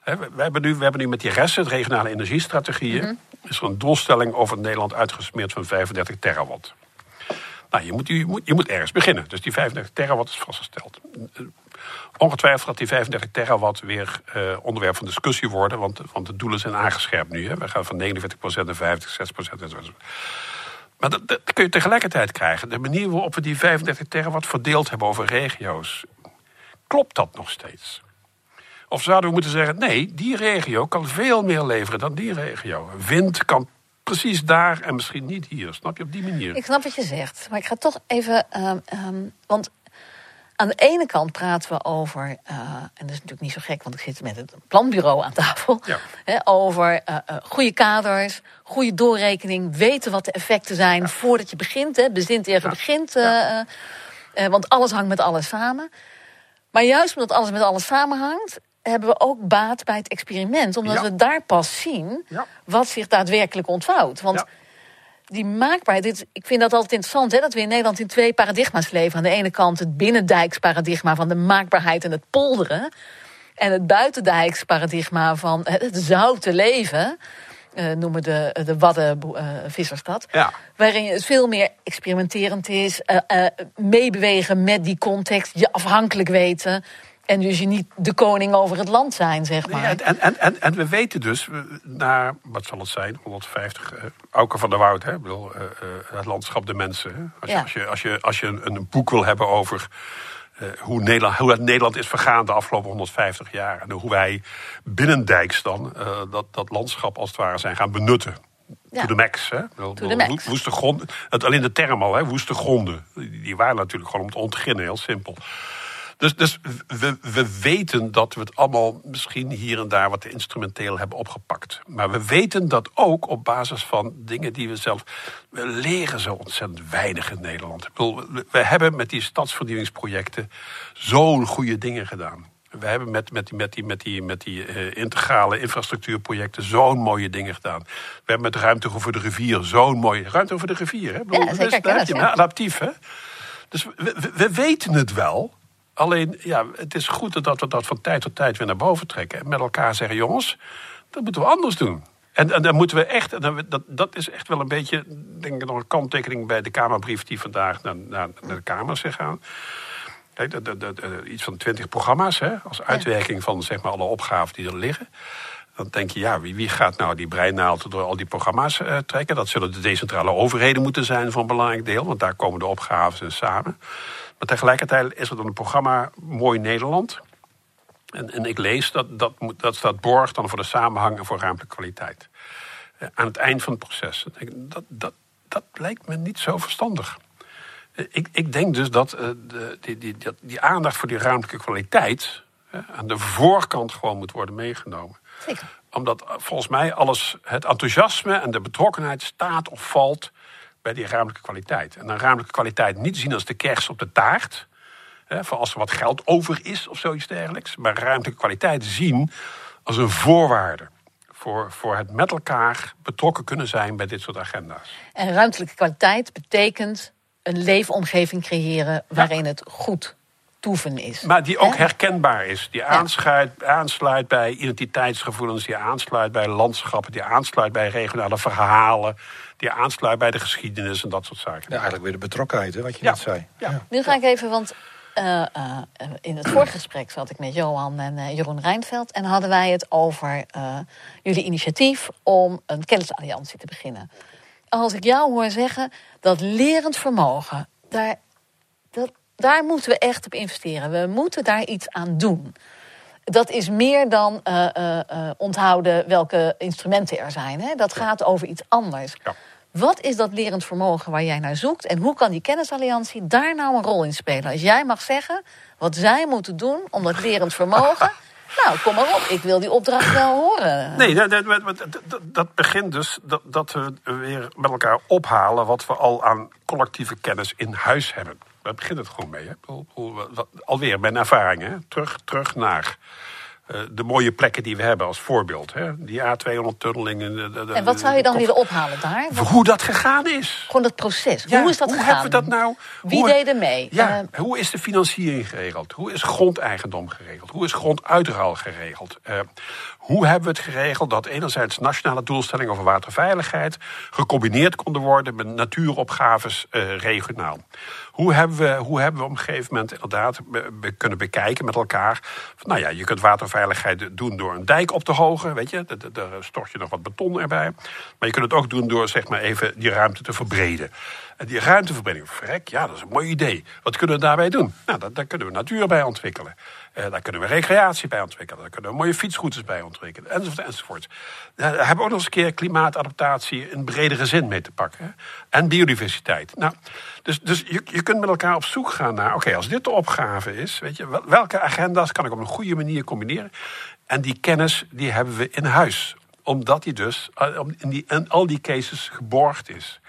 Speaker 1: Hè, we, hebben nu, we hebben nu met die resten, het regionale energiestrategieën. Mm is er een doelstelling over Nederland uitgesmeerd van 35 terawatt. Nou, je moet, je, moet, je moet ergens beginnen. Dus die 35 terawatt is vastgesteld. Ongetwijfeld gaat die 35 terawatt weer uh, onderwerp van discussie worden. Want, want de doelen zijn aangescherpt nu. Hè. We gaan van 49% naar 50, 6% enzovoort. Maar dat, kun je tegelijkertijd krijgen. De manier waarop we die 35 terawatt verdeeld hebben over regio's. Klopt dat nog steeds? Of zouden we moeten zeggen: nee, die regio kan veel meer leveren dan die regio. Wind kan precies daar en misschien niet hier. Snap je op die manier?
Speaker 2: Ik snap wat je zegt. Maar ik ga toch even. Um, um, want aan de ene kant praten we over, uh, en dat is natuurlijk niet zo gek, want ik zit met het planbureau aan tafel, ja. over uh, uh, goede kaders, goede doorrekening, weten wat de effecten zijn ja. voordat je begint, hè, bezint even ja. begint, want alles hangt met alles samen. Maar juist omdat alles met alles samenhangt, hebben we ook baat bij het experiment, omdat we daar pas zien wat zich daadwerkelijk ontvouwt. Want die maakbaarheid. Dit, ik vind dat altijd interessant, hè, dat we in Nederland in twee paradigma's leven. Aan de ene kant het binnendijksparadigma van de maakbaarheid en het polderen. En het buitendijksparadigma van het zoute leven. Uh, noemen de, de Wadden uh, Visserstad. Ja. Waarin het veel meer experimenterend is. Uh, meebewegen met die context. Je afhankelijk weten. En dus je niet de koning over het land zijn, zeg maar.
Speaker 1: Nee, en, en, en, en we weten dus, na, wat zal het zijn, 150, uh, Auken van der Woud, hè, bedoel, uh, uh, het landschap de mensen. Hè? Als, ja. je, als, je, als, je, als je een, een boek wil hebben over uh, hoe, Nederland, hoe het Nederland is vergaan de afgelopen 150 jaar. En hoe wij binnendijks dan dat, dat landschap als het ware zijn gaan benutten. Ja. To the max. Hè?
Speaker 2: To the max.
Speaker 1: Woeste gronden. Het, alleen de term al, hè, woeste gronden. Die waren natuurlijk gewoon om te ontginnen, heel simpel. Dus, dus we, we weten dat we het allemaal misschien hier en daar wat instrumenteel hebben opgepakt. Maar we weten dat ook op basis van dingen die we zelf. We leren zo ontzettend weinig in Nederland. Ik bedoel, we hebben met die stadsvernieuwingsprojecten zo'n goede dingen gedaan. We hebben met, met die, met die, met die, met die uh, integrale infrastructuurprojecten zo'n mooie dingen gedaan. We hebben met ruimte over de rivier zo'n mooie. Ruimte over de rivier, hè?
Speaker 2: Bedoel, ja, zeker,
Speaker 1: dus, je, adaptief, hè? Dus we, we, we weten het wel. Alleen, ja, het is goed dat we dat van tijd tot tijd weer naar boven trekken. En met elkaar zeggen, jongens, dat moeten we anders doen. En, en dan moeten we echt, en dat, dat is echt wel een beetje, denk ik, nog een kanttekening bij de Kamerbrief die vandaag naar, naar, naar de Kamer is gegaan. Kijk, dat, iets van twintig programma's, hè, als uitwerking van zeg maar, alle opgaven die er liggen. Dan denk je, ja, wie, wie gaat nou die breinaald door al die programma's uh, trekken? Dat zullen de decentrale overheden moeten zijn een belangrijk deel, want daar komen de opgaven samen. Maar tegelijkertijd is er dan een programma Mooi Nederland. En, en ik lees dat, dat dat staat borg dan voor de samenhang en voor ruimtelijke kwaliteit. Uh, aan het eind van het proces. Dat, dat, dat lijkt me niet zo verstandig. Uh, ik, ik denk dus dat uh, de, die, die, die, die, aandacht voor die ruimtelijke kwaliteit aan de voorkant gewoon moet worden meegenomen.
Speaker 2: Zeker.
Speaker 1: Omdat volgens mij alles, het enthousiasme en de betrokkenheid staat of valt bij die ruimtelijke kwaliteit. En dan ruimtelijke kwaliteit niet zien als de kers op de taart. Hè, voor als er wat geld over is of zoiets dergelijks. Maar ruimtelijke kwaliteit zien als een voorwaarde. Voor, voor het met elkaar betrokken kunnen zijn bij dit soort agenda's.
Speaker 2: En ruimtelijke kwaliteit betekent een leefomgeving creëren waarin ja. het goed toeven is.
Speaker 1: Maar die ook herkenbaar is. Die aansluit, aansluit bij identiteitsgevoelens, die aansluit bij landschappen, die aansluit bij regionale verhalen, die aansluit bij de geschiedenis en dat soort zaken.
Speaker 3: Ja, eigenlijk weer de betrokkenheid, hè, wat je net zei.
Speaker 2: Ja. Nu ga ik even, want uh, uh, in het vorige gesprek zat ik met Johan en uh, Jeroen Rijnveld en hadden wij het over jullie initiatief om een kennisalliantie te beginnen. Als ik jou hoor zeggen dat lerend vermogen, daar, dat, daar moeten we echt op investeren. We moeten daar iets aan doen. Dat is meer dan uh, uh, uh, onthouden welke instrumenten er zijn. Hè? Dat gaat over iets anders.
Speaker 1: Ja.
Speaker 2: Wat is dat lerend vermogen waar jij naar zoekt? En hoe kan die kennisalliantie daar nou een rol in spelen? Als jij mag zeggen wat zij moeten doen om dat lerend vermogen. Nou, kom maar op. Ik wil die opdracht wel horen.
Speaker 1: Nee, dat, dat, begint dus dat, dat we weer met elkaar ophalen wat we al aan collectieve kennis in huis hebben. Daar begint het gewoon mee. Hè? Alweer mijn ervaringen. Terug, terug naar de mooie plekken die we hebben als voorbeeld. Hè? Die A200-tunneling.
Speaker 2: En wat zou je dan willen ophalen daar? Wat...
Speaker 1: Hoe dat gegaan is.
Speaker 2: Gewoon dat proces. Ja, hoe is dat
Speaker 1: hoe
Speaker 2: gegaan?
Speaker 1: Hebben we dat nou,
Speaker 2: Wie
Speaker 1: hoe,
Speaker 2: deed er mee?
Speaker 1: Ja, uh, hoe is de financiering geregeld? Hoe is grondeigendom geregeld? Hoe is gronduitruil geregeld? Uh, hoe hebben we het geregeld dat enerzijds nationale doelstellingen over waterveiligheid gecombineerd konden worden met natuuropgaves uh, regionaal? Hoe hebben, we, hoe hebben we op een gegeven moment inderdaad kunnen bekijken met elkaar? Van, nou ja, je kunt waterveiligheid doen door een dijk op te hogen, weet je, daar stort je nog wat beton erbij. Maar je kunt het ook doen door zeg maar even die ruimte te verbreden. En die ruimteverbreding, verrek, ja, dat is een mooi idee. Wat kunnen we daarbij doen? Nou, daar, kunnen we natuur bij ontwikkelen. Uh, daar kunnen we recreatie bij ontwikkelen. Daar kunnen we mooie fietsroutes bij ontwikkelen. Enzovoort, enzovoort. Daar hebben we ook nog eens een keer klimaatadaptatie in bredere zin mee te pakken. En biodiversiteit. Nou, dus dus je, je kunt met elkaar op zoek gaan naar... oké, als dit de opgave is, weet je, welke agenda's kan ik op een goede manier combineren? En die kennis, die hebben we in huis. Omdat die dus in, die, in al die cases geborgd is.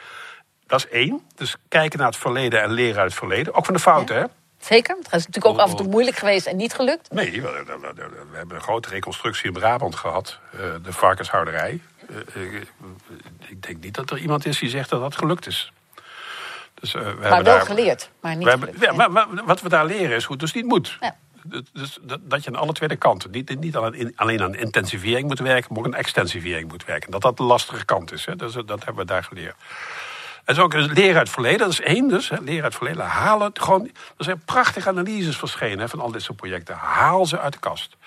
Speaker 1: Dat is één. Dus kijken naar het verleden en leren uit het verleden. Ook van de fouten, ja. hè?
Speaker 2: Zeker. Het is natuurlijk ook af en toe moeilijk geweest en niet gelukt.
Speaker 1: Nee, we, we, we, we hebben een grote reconstructie in Brabant gehad. Uh, de varkenshouderij. Uh, ik, ik denk niet dat er iemand is die zegt dat dat gelukt is.
Speaker 2: Dus, we maar wel daar, geleerd, maar niet
Speaker 1: hebben, ja, maar, maar, wat we daar leren is hoe het dus niet moet.
Speaker 2: Ja.
Speaker 1: Dus dat, dat je aan alle twee kanten, niet, niet alleen aan intensivering moet werken, maar ook aan extensivering moet werken. Dat dat de lastige kant is. Hè. Dus, dat hebben we daar geleerd. Het is ook een leren uit het verleden, dat is één dus. Hè, leren uit het verleden, halen gewoon... Er zijn prachtige analyses verschenen hè, van al dit soort projecten. Haal ze uit de kast.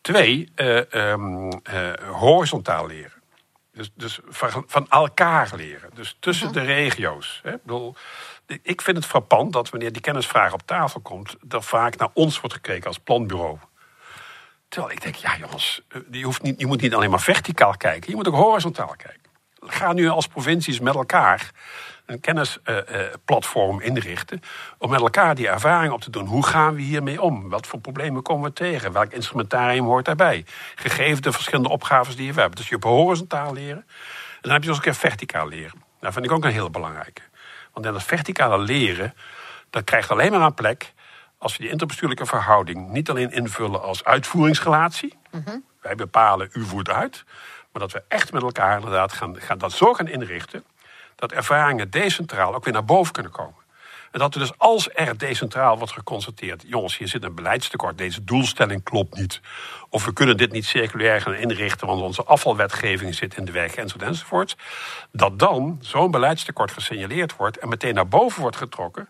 Speaker 1: Twee, uh, um, uh, horizontaal leren. Dus, dus van, van, elkaar leren. Dus tussen mhm. de regio's. Hè. Ik, bedoel, ik vind het frappant dat wanneer die kennisvraag op tafel komt... er vaak naar ons wordt gekeken als planbureau. Terwijl ik denk, ja jongens, eh, je, hoeft niet, je moet niet alleen maar verticaal kijken. Je moet ook horizontaal kijken. Ga nu als provincies met elkaar een kennisplatform inrichten. Om met elkaar die ervaring op te doen. Hoe gaan we hiermee om? Wat voor problemen komen we tegen? Welk instrumentarium hoort daarbij? Gegeven de verschillende opgaves die je hebt. Dus je hebt horizontaal leren. En dan heb je dus ook een keer verticaal leren. Dat vind ik ook een hele belangrijke. Want in dat verticale leren, dat krijgt alleen maar een plek als we die interbestuurlijke verhouding niet alleen invullen als uitvoeringsrelatie. Mhm. Wij bepalen, u voert uit. Maar dat we echt met elkaar inderdaad gaan, gaan dat zo gaan inrichten. dat ervaringen decentraal ook weer naar boven kunnen komen. En dat we dus als er decentraal wordt geconstateerd... jongens, hier zit een beleidstekort, deze doelstelling klopt niet... of we kunnen dit niet circulair gaan inrichten... want onze afvalwetgeving zit in de weg, enzovoort, enzovoort... dat dan zo'n beleidstekort gesignaleerd wordt... en meteen naar boven wordt getrokken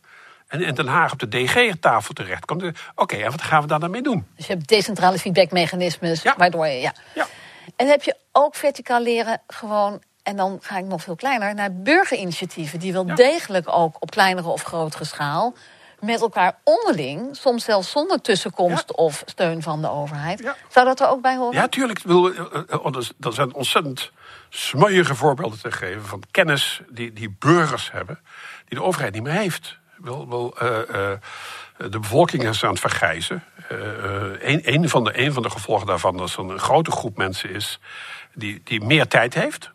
Speaker 1: en in Den Haag op de DG-tafel terechtkomt. Oké, en wat gaan we daar dan mee doen?
Speaker 2: Dus je hebt decentrale feedbackmechanismes, waardoor je. Ja. ja. En heb je ook verticaal leren gewoon. En dan ga ik nog veel kleiner naar burgerinitiatieven, die wel degelijk ook op kleinere of grotere schaal met elkaar onderling, soms zelfs zonder tussenkomst of steun van de overheid. Zou dat er ook bij horen?
Speaker 1: Ja, tuurlijk. Er zijn ontzettend smeuïge voorbeelden te geven van kennis die, die burgers hebben, die de overheid niet meer heeft wel, wel uh, de bevolking is aan het vergrijzen. een, een, van de, een van de gevolgen daarvan is dat er een grote groep mensen is die, die meer tijd heeft,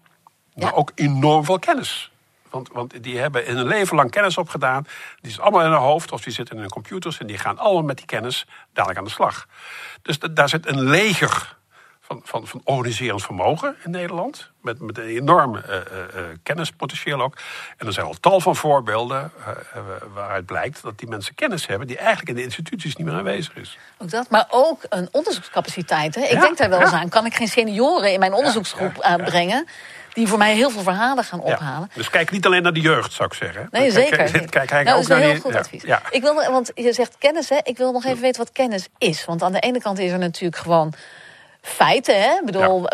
Speaker 1: maar ook enorm veel kennis. Want, want die hebben in een leven lang kennis opgedaan. Die is allemaal in hun hoofd of die zitten in hun computers en die gaan allemaal met die kennis dadelijk aan de slag. Dus daar zit een leger van, van, van organiserend vermogen in Nederland. Met, met een enorm uh, uh, kennispotentieel ook. En er zijn al tal van voorbeelden waaruit blijkt dat die mensen kennis hebben die eigenlijk in de instituties niet meer aanwezig is.
Speaker 2: Ook dat, maar ook een onderzoekscapaciteit. Hè? Ik denk daar wel eens aan. Kan ik geen senioren in mijn onderzoeksgroep aanbrengen? die voor mij heel veel verhalen gaan ophalen.
Speaker 1: dus kijk niet alleen naar de jeugd, zou ik zeggen.
Speaker 2: Nee, zeker.
Speaker 1: Kijk, kijk, kijk
Speaker 2: nou, dat is een heel goed advies. Ik wil, want je zegt kennis, hè? Ik wil nog even weten wat kennis is. Want aan de ene kant is er natuurlijk gewoon feiten. Hè? Ik bedoel,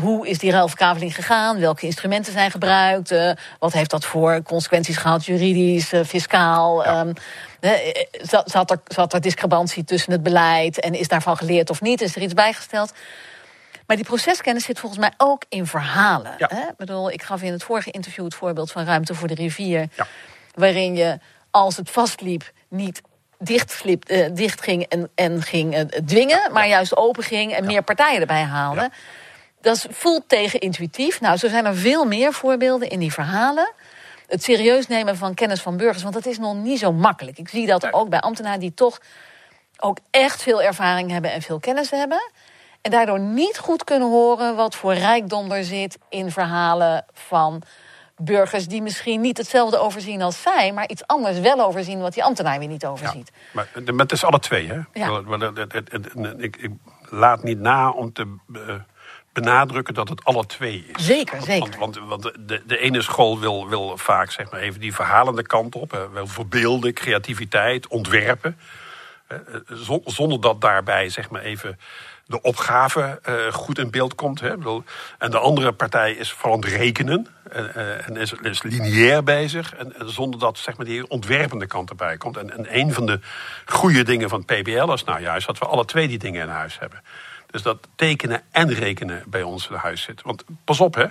Speaker 2: hoe is die ruilverkaveling gegaan? Welke instrumenten zijn gebruikt? Uh, wat heeft dat voor consequenties gehad, juridisch, uh, fiscaal? Ja. Um, zat, er, zat er discrepantie tussen het beleid en is daarvan geleerd of niet? Is er iets bijgesteld? Maar die proceskennis zit volgens mij ook in verhalen. Hè? Ik, bedoel, ik gaf in het vorige interview het voorbeeld van Ruimte voor de Rivier. Waarin je, als het vastliep, niet dicht, uh, dicht ging en, en ging uh, dwingen, maar juist open ging en meer partijen erbij haalde. Dat voelt tegen intuïtief. Nou, zo zijn er veel meer voorbeelden in die verhalen. Het serieus nemen van kennis van burgers, want dat is nog niet zo makkelijk. Ik zie dat ook bij ambtenaren die toch ook echt veel ervaring hebben en veel kennis hebben. En daardoor niet goed kunnen horen wat voor rijkdom er zit in verhalen van burgers die misschien niet hetzelfde overzien als zij, maar iets anders wel overzien wat die ambtenaar weer niet overziet.
Speaker 1: Ja, maar, het is alle twee, hè? Ja. Ik, ik, laat niet na om te eh, benadrukken dat het alle twee is.
Speaker 2: Zeker, zeker.
Speaker 1: Want, want, want de, de, ene school wil, wil vaak zeg maar even die verhalende kant op, hè, wil verbeelden, creativiteit, ontwerpen. Zonder dat daarbij zeg maar even de opgave uh, goed in beeld komt. Hè. En de andere partij is vooral het rekenen en, uh, en is, is, lineair bezig. En, en, zonder dat zeg maar, die ontwerpende kant erbij komt. En, en een van de goede dingen van het PBL is nou juist dat we alle twee die dingen in huis hebben. Dus dat tekenen en rekenen bij ons in huis zit. Want pas op, hè,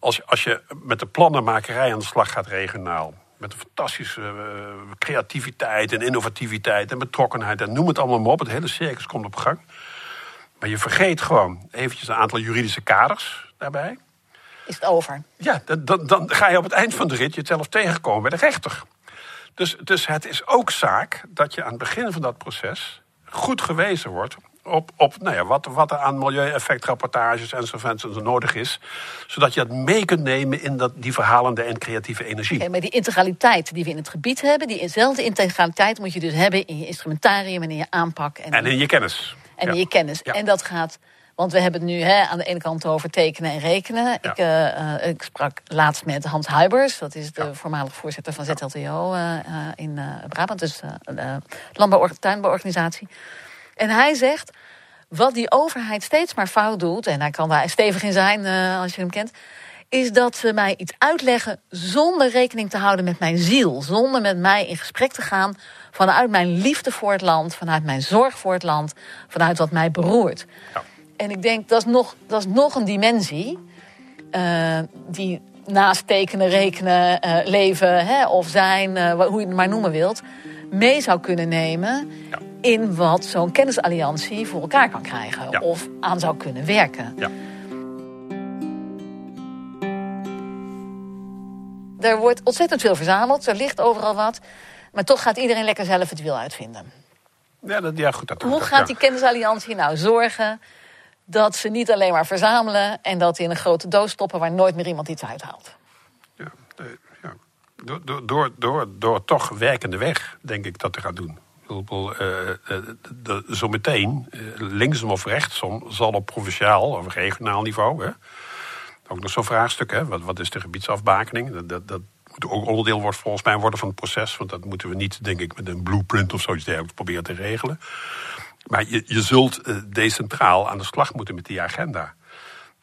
Speaker 1: als, als je met de plannenmakerij aan de slag gaat regionaal met een fantastische uh, creativiteit en innovativiteit en betrokkenheid en noem het allemaal maar op. Het hele circus komt op gang. Maar je vergeet gewoon eventjes een aantal juridische kaders daarbij.
Speaker 2: Is het over?
Speaker 1: Ja, dan, dan, dan ga je op het eind van de rit jezelf tegenkomen bij de rechter. Dus, dus het is ook zaak dat je aan het begin van dat proces goed gewezen wordt op, op nou ja, wat, wat er aan milieueffectrapportages enzovoort zo nodig is. Zodat je dat mee kunt nemen in dat, die verhalende en creatieve energie.
Speaker 2: Okay, maar die integraliteit die we in het gebied hebben, diezelfde integraliteit moet je dus hebben in je instrumentarium en in je aanpak.
Speaker 1: En, en in je kennis
Speaker 2: en je kennis. En dat gaat Want we hebben het nu hè, aan de ene kant over tekenen en rekenen. Ik, uh, ik, sprak laatst met Hans Huibers, dat is de voormalig voorzitter van ZLTO uh, in Brabant, dus de landbouw tuinbouworganisatie. En hij zegt, wat die overheid steeds maar fout doet, en hij kan daar stevig in zijn als je hem kent, is dat ze mij iets uitleggen zonder rekening te houden met mijn ziel. Zonder met mij in gesprek te gaan vanuit mijn liefde voor het land, vanuit mijn zorg voor het land, vanuit wat mij beroert. Ja. En ik denk dat is nog, dat is nog een dimensie uh, die naast tekenen, rekenen, uh, leven hè, of zijn, uh, hoe je het maar noemen wilt, mee zou kunnen nemen ja. in wat zo'n kennisalliantie voor elkaar kan krijgen ja. of aan zou kunnen werken. Ja. Er wordt ontzettend veel verzameld, er ligt overal wat. Maar toch gaat iedereen lekker zelf het wiel uitvinden.
Speaker 1: Ja, dat, ja goed. Dat,
Speaker 2: Hoe gaat die kennisalliantie nou zorgen dat ze niet alleen maar verzamelen... en dat in een grote doos stoppen waar nooit meer iemand iets uithaalt?
Speaker 1: Ja, ja. Door, door, door, door, door toch werkende weg, denk ik, dat te gaan doen. Uh, uh, zometeen, uh, linksom of rechtsom, zal op provinciaal of regionaal niveau... Hè, ook nog zo'n vraagstuk, hè, wat, wat is de gebiedsafbakening? Dat, dat, dat moet ook onderdeel wordt, volgens mij worden van het proces. Want dat moeten we niet, denk ik, met een blueprint of zoiets dergelijks proberen te regelen. Maar je, je zult uh, decentraal aan de slag moeten met die agenda.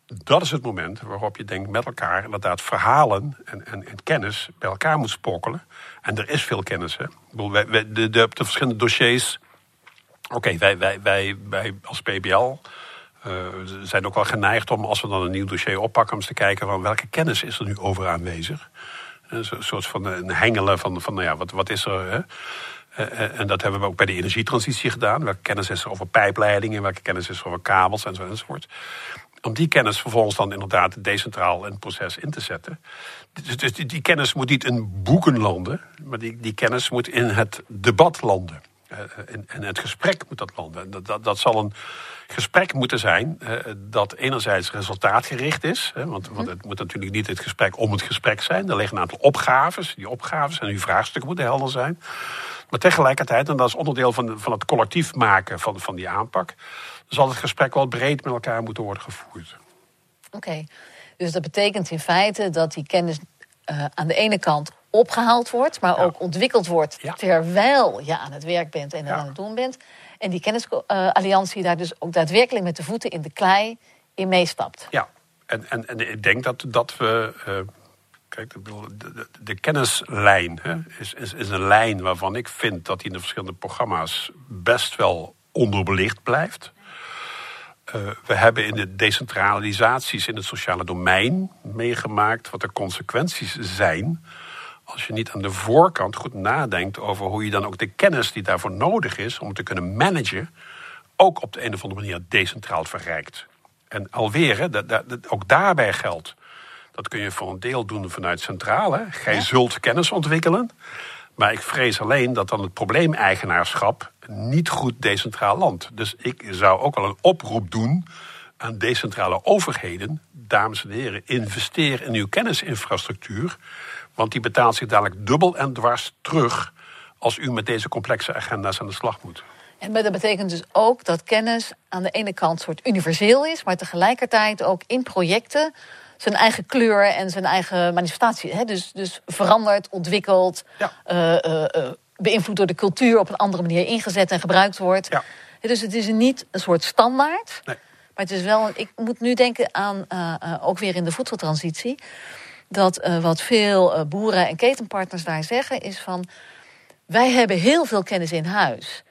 Speaker 1: Dat is het moment waarop je denkt met elkaar inderdaad verhalen en, en, en kennis bij elkaar moet spokkelen. En er is veel kennis. Hè? Wij, de, de, de, verschillende dossiers. Oké, wij, wij, wij, wij als PBL uh, zijn ook wel geneigd om, als we dan een nieuw dossier oppakken, om eens te kijken van welke kennis is er nu over aanwezig. Een soort van een hengelen van, van nou ja, wat, wat is er. Hè? Eh, eh, en dat hebben we ook bij de energietransitie gedaan. Welke kennis is er over pijpleidingen, welke kennis is er over kabels enzo, enzovoort. Om die kennis vervolgens dan inderdaad decentraal in het proces in te zetten. Dus, dus die, die, kennis moet niet in boeken landen, maar die, die kennis moet in het debat landen. En, en het gesprek moet dat landen. Dat, dat, dat zal een gesprek moeten zijn dat enerzijds resultaatgericht is. Want, want, het moet natuurlijk niet het gesprek om het gesprek zijn. Er liggen een aantal opgaves. Die opgaves en uw vraagstukken moeten helder zijn. Maar tegelijkertijd, en dat is onderdeel van, van het collectief maken van, van die aanpak... zal het gesprek wel breed met elkaar moeten worden gevoerd.
Speaker 2: Oké, dus dat betekent in feite dat die kennis aan de ene kant opgehaald wordt, maar ook ontwikkeld wordt terwijl je aan het werk bent en aan het doen bent. En die kennisalliantie daar dus ook daadwerkelijk met de voeten in de klei in meestapt.
Speaker 1: Ja, en, en, en ik denk dat, dat we. Uh, kijk, de, de, de, kennislijn hè, is, is, is een lijn waarvan ik vind dat die in de verschillende programma's best wel onderbelicht blijft. Uh, we hebben in de decentralisaties in het sociale domein meegemaakt wat de consequenties zijn als je niet aan de voorkant goed nadenkt over hoe je dan ook de kennis die daarvoor nodig is om te kunnen managen, ook op de een of andere manier decentraal verrijkt. En alweer, dat, dat, ook daarbij geldt. Dat kun je voor een deel doen vanuit centrale. Gij zult kennis ontwikkelen. Maar ik vrees alleen dat dan het probleemeigenaarschap niet goed decentraal landt. Dus ik zou ook wel een oproep doen aan decentrale overheden. Dames en heren, investeer in uw kennisinfrastructuur. Want die betaalt zich dadelijk dubbel en dwars terug als u met deze complexe agenda's aan de slag moet.
Speaker 2: En dat betekent dus ook dat kennis aan de ene kant soort universeel is, maar tegelijkertijd ook in projecten zijn eigen kleur en zijn eigen manifestatie. Hè? Dus, dus verandert, ontwikkelt, ja. uh, uh, beïnvloed door de cultuur op een andere manier ingezet en gebruikt wordt. Ja. Dus het is niet een soort standaard. Nee. Maar het is wel. Ik moet nu denken aan ook weer in de voedseltransitie dat uh, wat veel uh, boeren en ketenpartners daar zeggen is van... wij hebben heel veel kennis in huis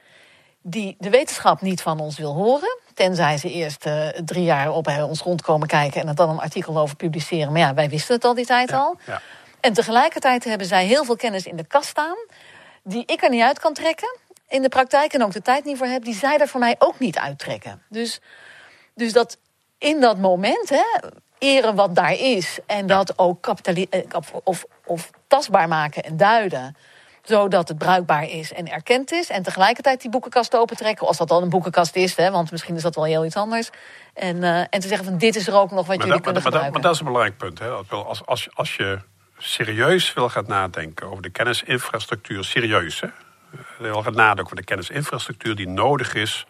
Speaker 2: die de wetenschap niet van ons wil horen. Tenzij ze eerst uh, drie jaar op ons rondkomen kijken... en er dan een artikel over publiceren. Maar ja, wij wisten het al die tijd al. Ja. En tegelijkertijd hebben zij heel veel kennis in de kast staan... die ik er niet uit kan trekken in de praktijk... en ook de tijd niet voor heb, die zij er voor mij ook niet uittrekken. Dus, dus dat in dat moment... Hè, eren wat daar is. En dat ook eh, of, of tastbaar maken en duiden zodat het bruikbaar is en erkend is. En tegelijkertijd die boekenkast opentrekken. Als dat dan een boekenkast is, hè, want misschien is dat wel heel iets anders. En, uh, en te zeggen van dit is er ook nog wat jullie
Speaker 1: dat,
Speaker 2: kunnen
Speaker 1: maar,
Speaker 2: gebruiken.
Speaker 1: Maar dat is een belangrijk punt. Hè. Als, als, als je serieus wil gaan nadenken over de kennisinfrastructuur, serieus hè. Wil gaan nadenken over de kennisinfrastructuur die nodig is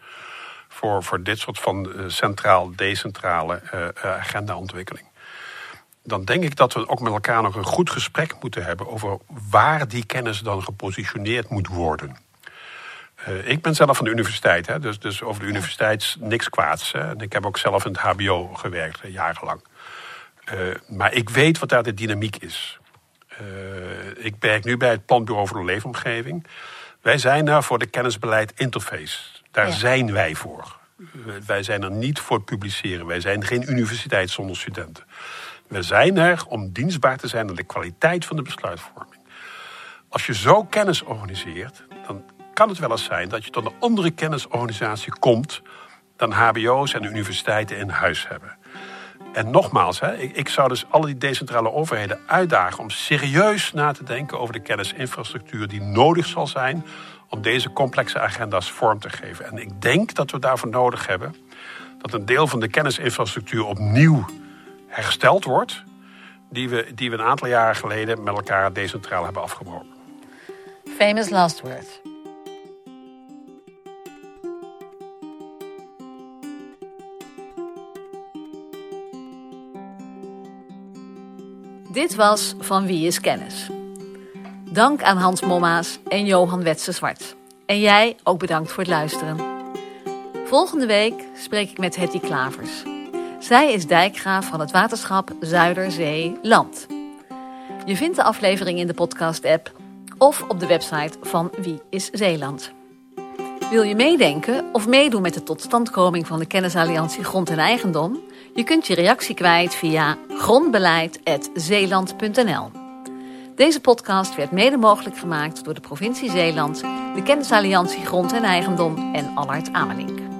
Speaker 1: voor, voor dit soort van centraal-decentrale agendaontwikkeling dan denk ik dat we ook met elkaar nog een goed gesprek moeten hebben over waar die kennis dan gepositioneerd moet worden. Uh, ik ben zelf van de universiteit, hè, dus, dus over de universiteit niks kwaads. Hè. En ik heb ook zelf in het HBO gewerkt, jarenlang. Uh, maar ik weet wat daar de dynamiek is. Uh, ik werk nu bij het Planbureau voor de Leefomgeving. Wij zijn daar voor de kennisbeleid interface. Daar ja. zijn wij voor. Wij zijn er niet voor het publiceren. Wij zijn geen universiteit zonder studenten. We zijn er om dienstbaar te zijn aan de kwaliteit van de besluitvorming. Als je zo kennis organiseert, dan kan het wel eens zijn dat je tot een andere kennisorganisatie komt dan HBO's en universiteiten in huis hebben. En nogmaals, hè, ik, ik, zou dus alle die decentrale overheden uitdagen om serieus na te denken over de kennisinfrastructuur die nodig zal zijn om deze complexe agenda's vorm te geven. En ik denk dat we daarvoor nodig hebben dat een deel van de kennisinfrastructuur opnieuw hersteld wordt, die we, die we een aantal jaren geleden met elkaar decentraal hebben afgebroken.
Speaker 2: Famous last word. Dit was Van Wie is Kennis. Dank aan Hans Mommaas en Johan Wetse Zwart. En jij ook bedankt voor het luisteren. Volgende week spreek ik met Hetty Klavers. Zij is dijkgraaf van het waterschap Zuiderzee-Land. Je vindt de aflevering in de podcast-app of op de website van Wie is Zeeland. Wil je meedenken of meedoen met de totstandkoming van de Kennisalliantie Grond en Eigendom? Je kunt je reactie kwijt via grondbeleid.zeeland.nl. Deze podcast werd mede mogelijk gemaakt door de provincie Zeeland, de Kennisalliantie Grond en Eigendom en Allard Amelink.